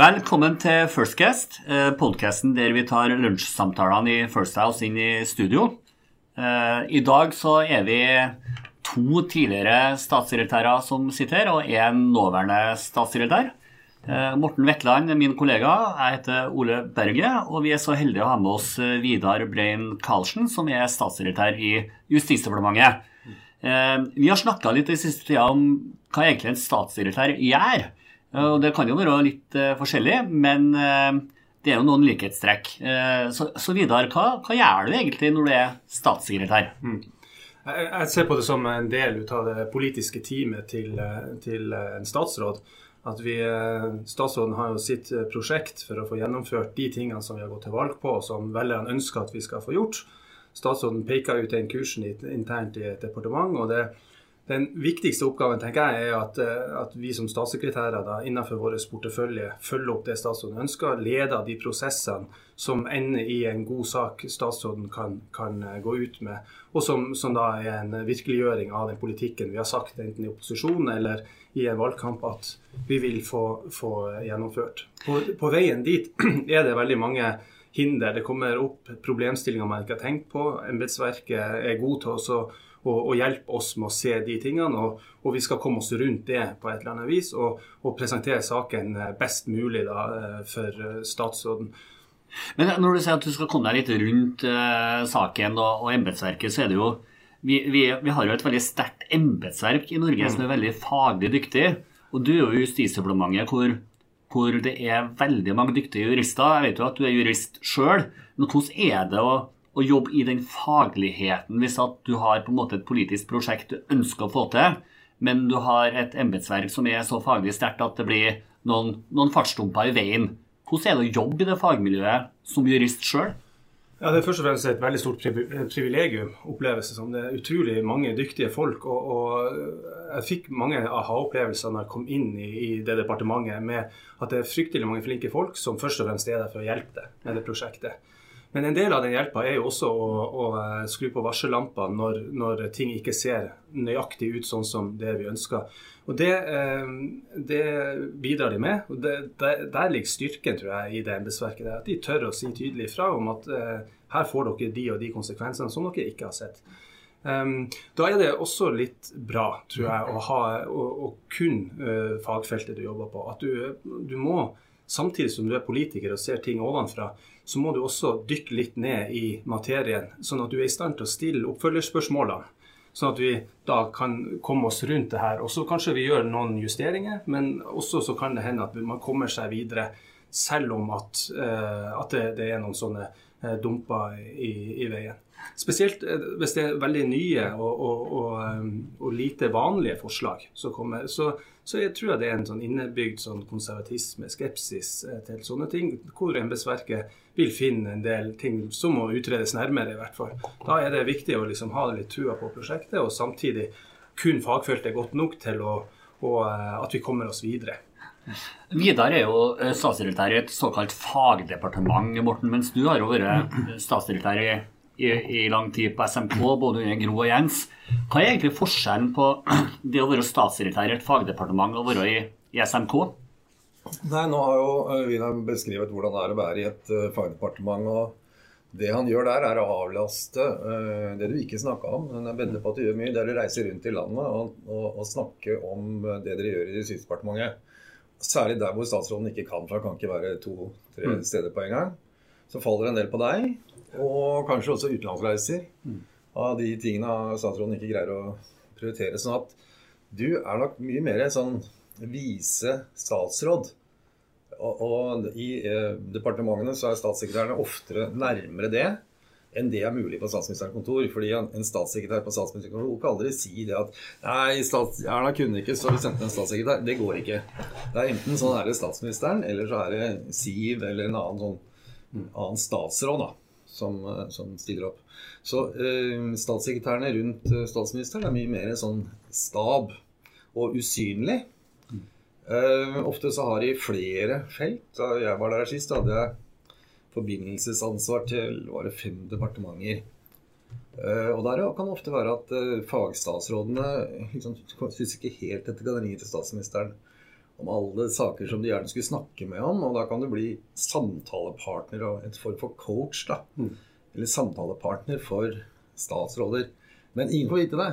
Velkommen til First Guest, eh, podkasten der vi tar lunsjsamtalene i First House inn i studio. Eh, I dag så er vi to tidligere statssekretærer som sitter her, og én nåværende statssekretær. Eh, Morten Wetland er min kollega. Jeg heter Ole Berge. Og vi er så heldige å ha med oss Vidar Brein Karlsen, som er statssekretær i Justisdepartementet. Vi har snakka litt i siste tida om hva egentlig en statssekretær gjør. Og det kan jo være litt uh, forskjellig, men uh, det er jo noen likhetstrekk. Så, så, Vidar, hva, hva, gjør du egentlig når du er statssekretær? Mm. Jeg, jeg, ser på det som en del av det politiske teamet til, til en statsråd. At vi, Statsråden har jo sitt prosjekt for å få gjennomført de tingene som vi har gått til valg på, og som velgerne ønsker at vi skal få gjort. Statsråden peker ut den kursen internt i et departement. og det den viktigste oppgaven tenker jeg, er at, eh, at vi som statssekretærer da, innenfor vår portefølje følger opp det statsråden ønsker, leder de prosessene som ender i en god sak statsråden kan, kan eh, gå ut med, og som, som, da er en virkeliggjøring av den politikken vi har sagt, enten i opposisjon eller i en valgkamp, at vi vil få, få gjennomført. På, på veien dit er det veldig mange hinder. Det kommer opp problemstillinger man ikke har tenkt på. Embetsverket er god til å og, og hjelpe oss med å se de tingene. Og, og, vi skal komme oss rundt det på et eller annet vis og, og presentere saken eh, best mulig da, eh, for eh, statsråden. Men når du sier at du skal komme deg litt rundt uh, saken og, og embetsverket, så er det jo vi, vi, vi, har jo et veldig sterkt embetsverk i Norge mm. som er veldig faglig dyktig. Og du er jo i Justisdepartementet hvor, hvor, det er veldig mange dyktige jurister. Jeg vet jo at du er jurist sjøl, men hvordan er det å å jobbe i den fagligheten hvis at du har på en måte et politisk prosjekt du ønsker å få til, men du har et embetsverk som er så faglig sterkt at det blir noen, noen fartsdumper i veien. Hvordan er det å jobbe i det fagmiljøet som jurist sjøl? Ja, Det er først og fremst et veldig stort privilegium, opplevelse som det er utrolig mange dyktige folk. Og, og jeg fikk mange aha-opplevelser når jeg kom inn i, i, det departementet, med at det er fryktelig mange flinke folk som først og fremst er der for å hjelpe deg med det prosjektet. Men en del av den hjelpa er jo også å, å eh, skru på varsellampene når, når, ting ikke ser nøyaktig ut sånn som det vi ønsker. Og Det, eh, det bidrar de med. og det, der, der, ligger styrken tror jeg, i det embetsverket. At de tør å si tydelig fra om at uh, her får dere de og de konsekvensene som dere ikke har sett. Um, da er det også litt bra, tror jeg, å, ha, å, å kun uh, fagfeltet du jobber på. At du, du må samtidig som du er politiker og ser ting ovenfra, så må du også dykke litt ned i materien, sånn at du er i stand til å stille oppfølgerspørsmålene. Sånn at vi da kan komme oss rundt det her. Og så kanskje vi gjør noen justeringer, men også så kan det hende at man kommer seg videre selv om at, uh, at det, det, er noen sånne uh, dumper i, i veien. Spesielt uh, hvis det er veldig nye og, og, og, um, og lite vanlige forslag som kommer. Så så jeg tror det er en sånn innebygd sånn konservatisme, skepsis eh, til sånne ting, hvor embetsverket vil finne en del ting som må utredes nærmere, i hvert fall. Da er det viktig å liksom ha litt trua på prosjektet, og samtidig kun fagfeltet godt nok til å, å, eh, at vi kommer oss videre. Vidar er jo eh, statssekretær i et såkalt fagdepartement, Morten, mens du har jo vært statssekretær i i, i, lang tid på SMK, både under Gro og Jens. Hva er egentlig forskjellen på det å være statssekretær i et fagdepartement og være i, i SMK? Nei, Nå har jo eh, Vidar beskrevet hvordan det er å være i et fagdepartement. og Det han gjør der, er å avlaste det du ikke snakka om. Men jeg bedre på at du gjør mye. Det er å reise rundt i landet og, og, og snakke om det dere gjør i Justisdepartementet. Særlig der hvor statsråden ikke kan, for han kan ikke være to-tre mm. steder på en gang. Så faller en del på deg. Og kanskje også utenlandsreiser. Av de tingene statsråden ikke greier å prioritere. Sånn at du er nok mye mer sånn vise statsråd. Og, og i eh, departementene så er statssekretærene oftere nærmere det enn det er mulig på statsministerens kontor. fordi en statssekretær på statsministerens kontor kan aldri si det at Nei, stats, Erna kunne ikke, så vi sendte en statssekretær. Det går ikke. Det er Enten sånn er det statsministeren, eller så er det Siv eller en annen, sånn, annen statsråd. da som, som stiller opp. Så eh, statssekretærene rundt eh, statsministeren er mye mer sånn stab og usynlig. Mm. Eh, ofte så har de flere felt. Da jeg var der sist, hadde jeg forbindelsesansvar til var det fem departementer. Uh, og der kan det ofte være at uh, fagstatsrådene liksom, synes ikke helt etter galleriet til statsministeren. om alle saker som de gjerne skulle snakke med om. Og da kan du bli samtalepartner og en form for coach, da. Mm. Eller samtalepartner for statsråder. Men ingen får vite det.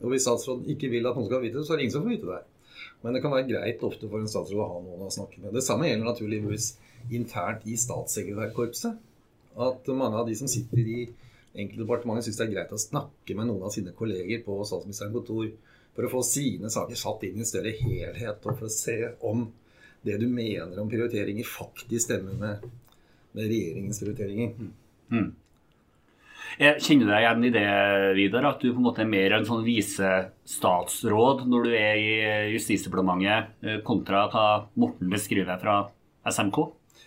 Og hvis statsråden ikke vil at noen skal vite det, så er det ingen som får vite det. Men det kan være greit ofte for en statsråd å ha noen å snakke med. Det samme gjelder naturligvis internt i statssekretærkorpset. At mange av de som sitter i enkelte departementer, syns det er greit å snakke med noen av sine kolleger på statsministerens kontor for å få sine saker satt inn i en større helhet, og for å se om det du mener om prioriteringer, faktisk stemmer med, med regjeringens prioriteringer. Mm. Jeg kjenner deg igjen i det, Vidar, at du på en måte er mer en sånn visestatsråd når du er i Justisdepartementet, eh, kontra hva Morten beskriver fra SMK?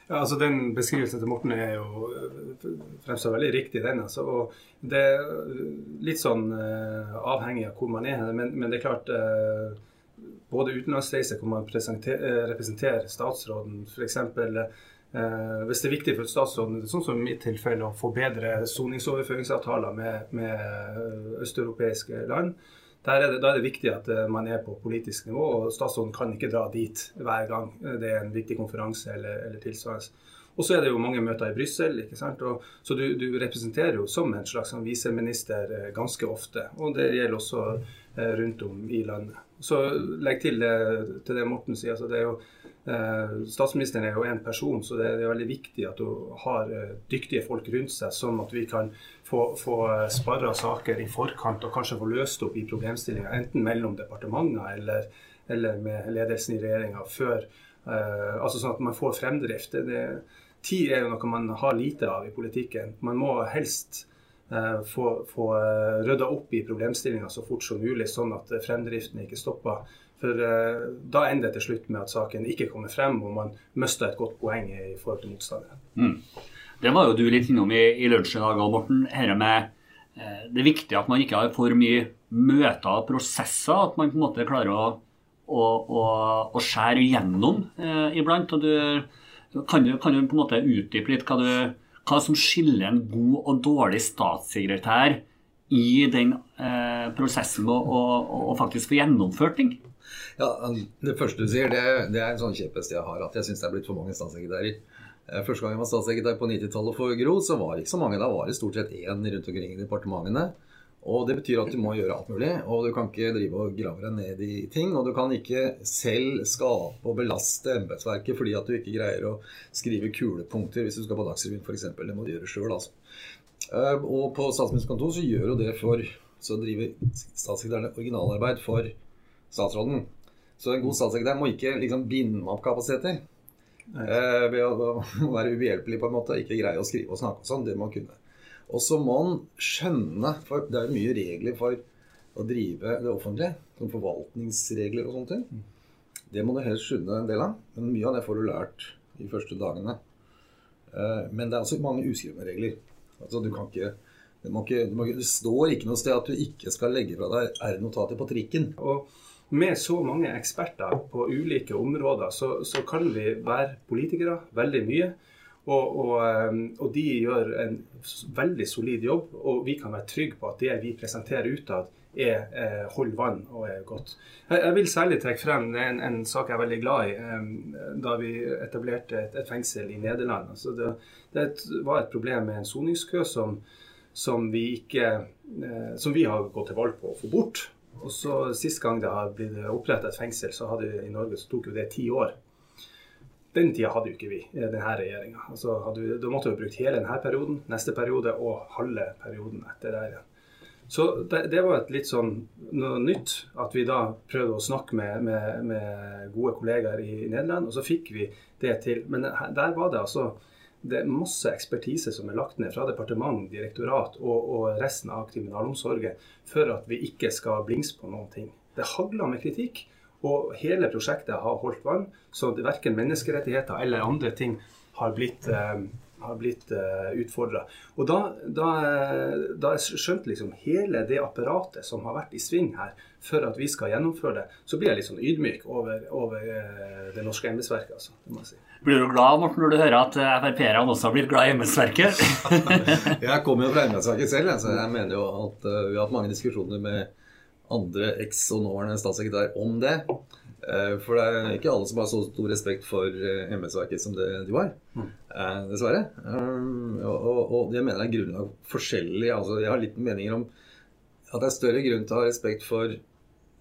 Ja, altså Den beskrivelsen til Morten er jo eh, fremstår veldig riktig. den, altså, og Det er litt sånn uh, avhengig av hvor man er, men, men det er klart uh, Både utenlandsreiser hvor man representerer statsråden, f.eks. Eh, hvis det er viktig for statsråden, sånn som i mitt tilfelle, å få bedre soningsoverføringsavtaler med, med østeuropeiske land, er det, da er det viktig at eh, man er på politisk nivå. og Statsråden kan ikke dra dit hver gang det er en viktig konferanse eller, eller tilsvarende. Og så er det jo mange møter i Brussel. Så du, du, representerer jo som en slags sånn viseminister eh, ganske ofte. Og det gjelder også eh, rundt om i landet. Så legg til det, til det Morten sier. altså det er jo Eh, statsministeren er jo en person, så det er veldig viktig at hun har eh, dyktige folk rundt seg, sånn at vi kan få, få eh, sparra saker i forkant og kanskje få løst opp i problemstillinger, enten mellom departementer eller, eller med ledelsen i regjeringa før. altså Sånn at man får fremdrift. Det, tid er jo noe man har lite av i politikken. Man må helst få, få rydda opp i problemstillinga så fort som mulig, sånn at fremdriften ikke stopper. For uh, da ender det til slutt med at saken ikke kommer frem, og man mister et godt poeng i forhold til motstanderen. Mm. Det var jo du litt innom i, i lunsj i dag, Morten. Her med, uh, det er viktig at man ikke har for mye møter og prosesser. At man på en måte klarer å, å, å, å skjære gjennom uh, iblant. og du kan du, kan du, på en måte utdype litt hva, du, hva, som skiller en god og dårlig statssekretær i den eh, prosessen med å, å, å, faktisk få gjennomført ting? Ja, Det første du sier, det, det er en sånn kjepphest jeg har, at jeg syns det er blitt for mange statssekretærer. Eh, første gang jeg var statssekretær på 90-tallet for Gro, så var det ikke så mange. Da var det stort sett én rundt omkring i departementene. Og Det betyr at du må gjøre alt mulig, og du kan ikke drive og grave deg ned i ting. Og du kan ikke selv skape og belaste embetsverket fordi at du ikke greier å skrive kulepunkter hvis du skal på Dagsrevyen f.eks. Det må du gjøre sjøl, altså. Eh, og på Statsministerens kontor så gjør jo det for Så driver statssekretærene originalarbeid for statsråden. Så en god statssekretær må ikke liksom binde opp kapasiteter. Eh, ved å, være ubehjelpelig på en måte, ikke greie å skrive og snakke og sånn. Det må han kunne. Og så må han skjønne, for det er jo mye regler for å drive det offentlige, som forvaltningsregler og sånne ting. Det må du helst skjønne en del av, men mye av det får du lært de første dagene. Eh, men det er også mange uskrevne regler. Altså du kan ikke det, ikke, det, står ikke noe sted at du ikke skal legge fra deg R-notater på trikken. Og med så mange eksperter på ulike områder, så, så kan vi være politikere veldig mye. Og, og, eh, og, de gjør en veldig solid jobb, og vi kan være trygge på at det vi presenterer utad, er er holder vann og er godt. Jeg, jeg, vil særlig trekke frem en, en sak jeg er veldig glad i, eh, da vi etablerte et, et fengsel i Nederland. Altså det, det, var et problem med en soningskø som, som, vi ikke, eh, som vi har gått til valg på å få bort. Og så Sist gang det har blitt opprettet et fengsel så hadde, i Norge, så tok jo det ti år. Den tida hadde jo ikke vi, eh, denne regjeringa. Altså, da måtte vi brukt hele denne perioden, neste periode og halve perioden etter der igjen. Så det, det, var et litt sånn noe nytt at vi da prøvde å snakke med, med, med, gode kollegaer i Nederland, og så fikk vi det til. Men der var det altså det er masse ekspertise som er lagt ned fra departement, direktorat og, og resten av kriminalomsorgen for at vi ikke skal blingse på noen ting. Det hagler med kritikk, og hele prosjektet har holdt vann. Så verken menneskerettigheter eller andre ting har blitt eh, blitt eh, utfordra. Og da, da, da jeg skjønte liksom hele det apparatet som har vært i sving her for at vi skal gjennomføre det, så blir jeg litt sånn ydmyk over, over uh, det norske embetsverket. Altså, det må jeg si. Blir du glad Morten, når du hører at eh, Frp-erne også har blitt glad i embetsverket? jeg kommer jo fra embetsverket selv, så jeg mener jo at uh, vi har hatt mange diskusjoner med andre eks- og nåværende statssekretær om det. Eh, For det er ikke alle som har så stor respekt for eh, embetsverket som det du har. Eh, Dessverre. Um, Og, jeg det mener jeg er grunnlag forskjellig. Altså, jeg har litt meninger om at det er større grunn til å ha respekt for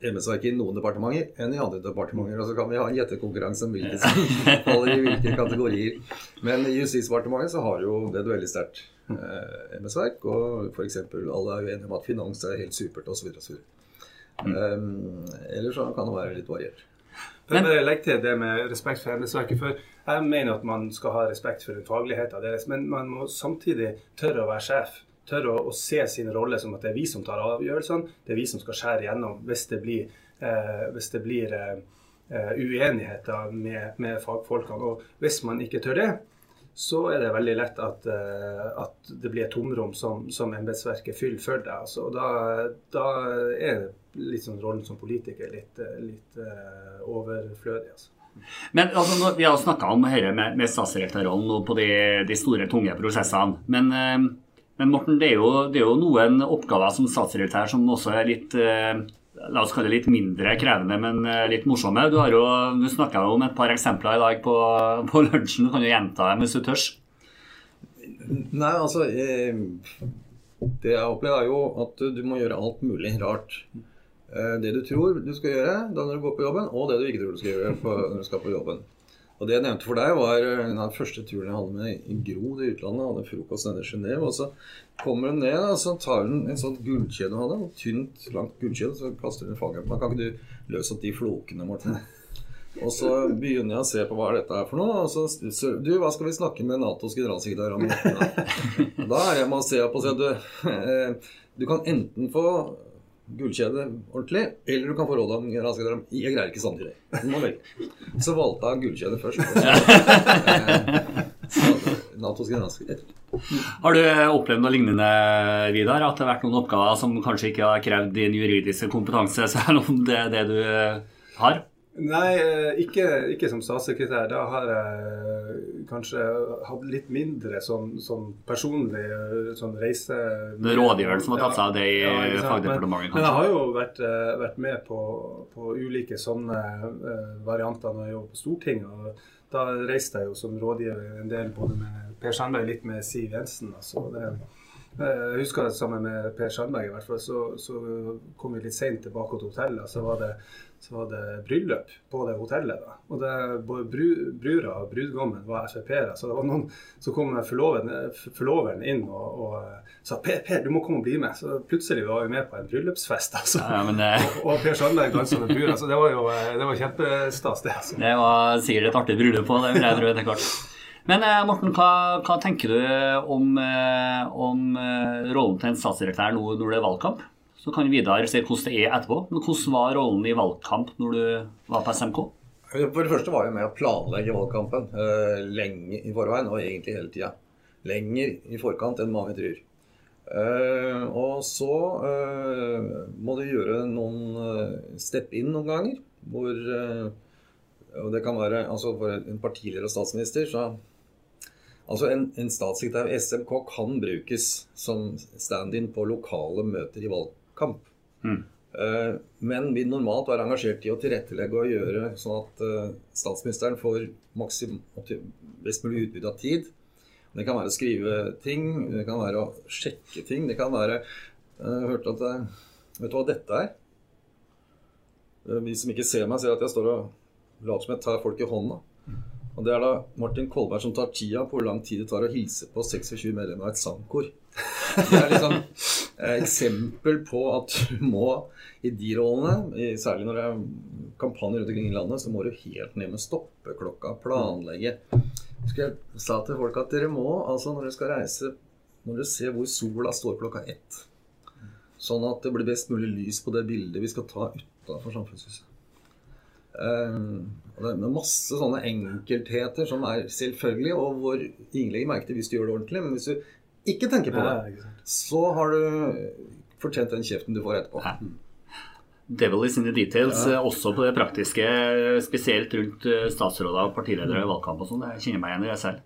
embetsverket i noen departementer enn i andre departementer. Og så kan vi ha en gjettekonkurranse om hvilke som faller i hvilke kategorier. Men i Justisdepartementet så har jo det et veldig sterkt eh, embetsverk. Og f.eks. alle er jo enige om at finans er helt supert osv. osv. Um, Eller så kan det være litt variert. Men bare legg til det med respekt for embetsverket. For jeg mener at man skal ha respekt for fagligheten deres, men man må samtidig tørre å være sjef. Tørre å, å se sin rolle som at det er vi som tar avgjørelsene. Det er vi som skal skjære igjennom hvis det blir, eh, hvis det blir eh, eh, uenigheter med, med fagfolkene. Og hvis man ikke tør det, så er det veldig lett at, eh, at det blir et tomrom som, som embetsverket fyller for deg. Altså, og da, da er litt sånn rollen som politiker litt, eh, litt eh, overflødig. Altså. Men altså, Vi har snakka om dette med, med statsdirektørrollen på de, de store, tunge prosessene. Men, eh, men Morten, det er, jo, det er jo noen oppgaver som statssekretær som også er litt eh, La oss kalle det litt mindre krevende, men eh, litt morsomme. Du, har jo, du snakka om et par eksempler i dag på, på lunsjen. Du kan jo gjenta dem hvis du tør. Nei, altså eh, Det jeg opplever, er jo at du må gjøre alt mulig rart. Det du tror du skal gjøre da når du går på jobben, og det du ikke tror du skal gjøre når du skal på jobben. Og Det jeg nevnte for deg, var eh, den første turen jeg hadde med i Gro i utlandet. Jeg hadde frokost nede i Genéve. Og så kommer hun ned og så tar hun en sånn gullkjede hun hadde. Et tynt, langt gullkjede. Så kaster hun i meg. Kan ikke du løse opp de flokene, Morten? Og så begynner jeg å se på hva dette er for noe. Og så sier Du, hva skal vi snakke med Natos generalsekretær om? Da, er jeg med og ser på og sier du, eh, du kan enten få gullkjede ordentlig, eller du kan få råd om generalsekretær om Jeg greier ikke samtidig. Må. Så valgte jeg gullkjede først. Eh, Natos generalsekretær. Har du opplevd noe lignende, Vidar? At det har vært noen oppgaver som kanskje ikke har krevd din juridiske kompetanse, selv om det er det du har? Nei, eh, ikke, ikke som statssekretær. Da har jeg kanskje hatt litt mindre sånn, sånn personlig eh, sånn reise... Det er rådgiveren som har tatt seg av det i Ja, fagdepartementet, Men, men jeg har jo vært, eh, vært med på, på ulike sånne eh, varianter når jeg jobber på Stortinget. og Da reiste jeg jo som rådgiver en del både med Per Sandberg, litt med Siv Jensen. Altså, det, eh, jeg husker sammen med Per Sandberg i hvert fall, så, så kom vi litt seint tilbake til hotellet. Så var det, så var det bryllup på det hotellet. da. Og det, Både bru, brura og brudgommen var Frp-ere. Så det var noen så kom forloveren, forloveren inn og, og eh, sa per, per, du må komme og bli med. Så plutselig var vi med på en bryllupsfest. altså. Ja, men eh, Og Per Sandberg dansa med brura. Så det var jo eh, det var kjempestas, det. altså. det var sikkert et artig bryllup på det, vil jeg tro etter hvert. Men eh, Morten, hva, hva tenker du om, eh, om eh, rollen til en statsdirektør nå når det er valgkamp? Så kan Vidar se hvordan det er etterpå. Men hvordan var rollen i valgkamp når du var på SMK? For det første var jeg med å planlegge valgkampen lenge i forveien, og egentlig hele tida. Lenger i forkant enn mange tror. Uh, og så uh, må du gjøre noen step inn noen ganger, hvor Og det kan være altså For en partileder og statsminister, så Altså En, en statssekretær ved SMK kan brukes som stand-in på lokale møter i valgkamp. Mm. Eh, Men vil normalt være engasjert i å tilrettelegge og gjøre sånn at eh, statsministeren får best mulig utbytte av tid. Det kan være å skrive ting, det kan være å sjekke ting. Det kan være Jeg hørte at jeg, Vet du hva dette er? De som ikke ser meg, ser at jeg står og later som jeg tar folk i hånda. Og Det er da Martin Kolberg som tar tida på hvor lang tid det tar å hilse på 26 medlemmer av et sangkor. Det er liksom eh, eksempel på at du må i de rollene, særlig når det er kampanjer rundt omkring i landet, så må du helt ned med stoppeklokka, planlegge. Skal jeg sa til folk at dere må, altså når dere skal reise, når dere ser hvor sola står klokka ett, sånn at det blir best mulig lys på det bildet vi skal ta utafor samfunnshuset. Um, og det er masse sånne enkeltheter som er selvfølgelig, og hvor ingen legger merke til hvis du gjør det ordentlig. Men hvis du ikke tenker på det, så har du fortjent den kjeften du får etterpå. Ja. Devil is in the details, Ja. eh, også på det praktiske, eh, spesielt rundt eh, statsråder og partiledere i valgkamp og sånn. Det kjenner meg igjen i det selv.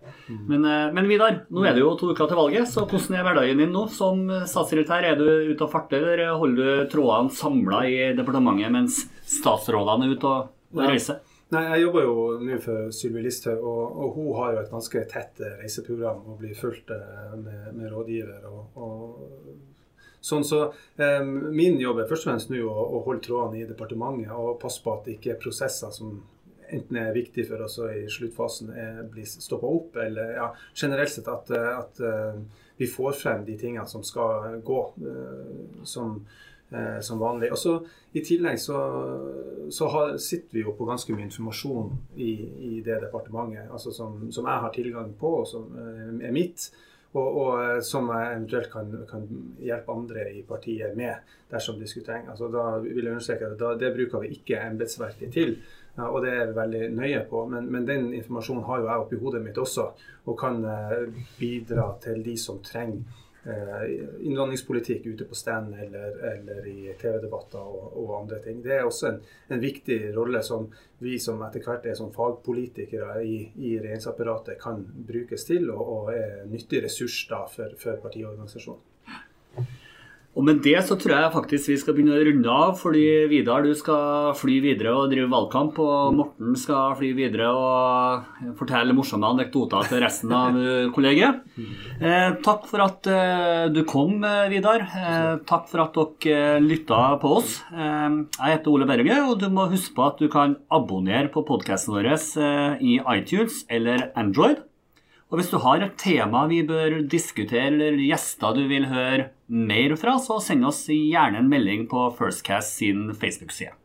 Men, eh, men Vidar, nå er det jo to uker til valget, så hvordan er hverdagen din nå? Som statssekretær, er du ute og farter, eller holder du trådene samla i departementet mens statsrådene er ute og reise? Nei, Jeg jobber jo nå for Sylvi Listhaug, og, og, hun har jo et ganske tett eh, reiseprogram og blir fulgt eh, med, med rådgiver. og, og Sånn så eh, Min jobb er først og fremst nå å, å holde trådene i departementet og passe på at det ikke er prosesser som enten er viktige for oss og i sluttfasen er, blir stoppa opp, eller ja, generelt sett at, at vi får frem de tingene som skal gå som, uh, som, vanlig. Og så I tillegg så, så har, sitter vi jo på ganske mye informasjon i, i det departementet altså som, som, jeg har tilgang på, og som er mitt. Og, og, som jeg eventuelt kan, kan, hjelpe andre i partiet med dersom de skulle trenge. Altså, da vil jeg understreke at da, Det bruker vi ikke embetsverket til. Ja, og det er vi veldig nøye på. Men, men, den informasjonen har jo jeg oppi hodet mitt også, og kan eh, bidra til de som trenger eh, innvandringspolitikk ute på stand eller, eller i TV-debatter og, og, andre ting. Det er også en, en, viktig rolle som vi som etter hvert er som fagpolitikere i, i regjeringsapparatet kan brukes til, og, og er nyttig ressurs da for, for partiorganisasjonen. Og med det så tror jeg faktisk vi skal begynne å runde av, fordi Vidar du skal fly videre og drive valgkamp, og Morten skal fly videre og fortelle morsomme anekdoter til resten av kollegiet. Eh, takk for at eh, du kom, eh, Vidar. Eh, takk for at dere lytta på oss. Eh, jeg heter Ole Berge, og du må huske på at du kan abonnere på podkasten vår eh, i iTunes eller Android. Og hvis du har et tema vi bør diskutere, eller gjester du vil høre mer fra, så send oss gjerne en melding på Firstcast sin Facebook-side.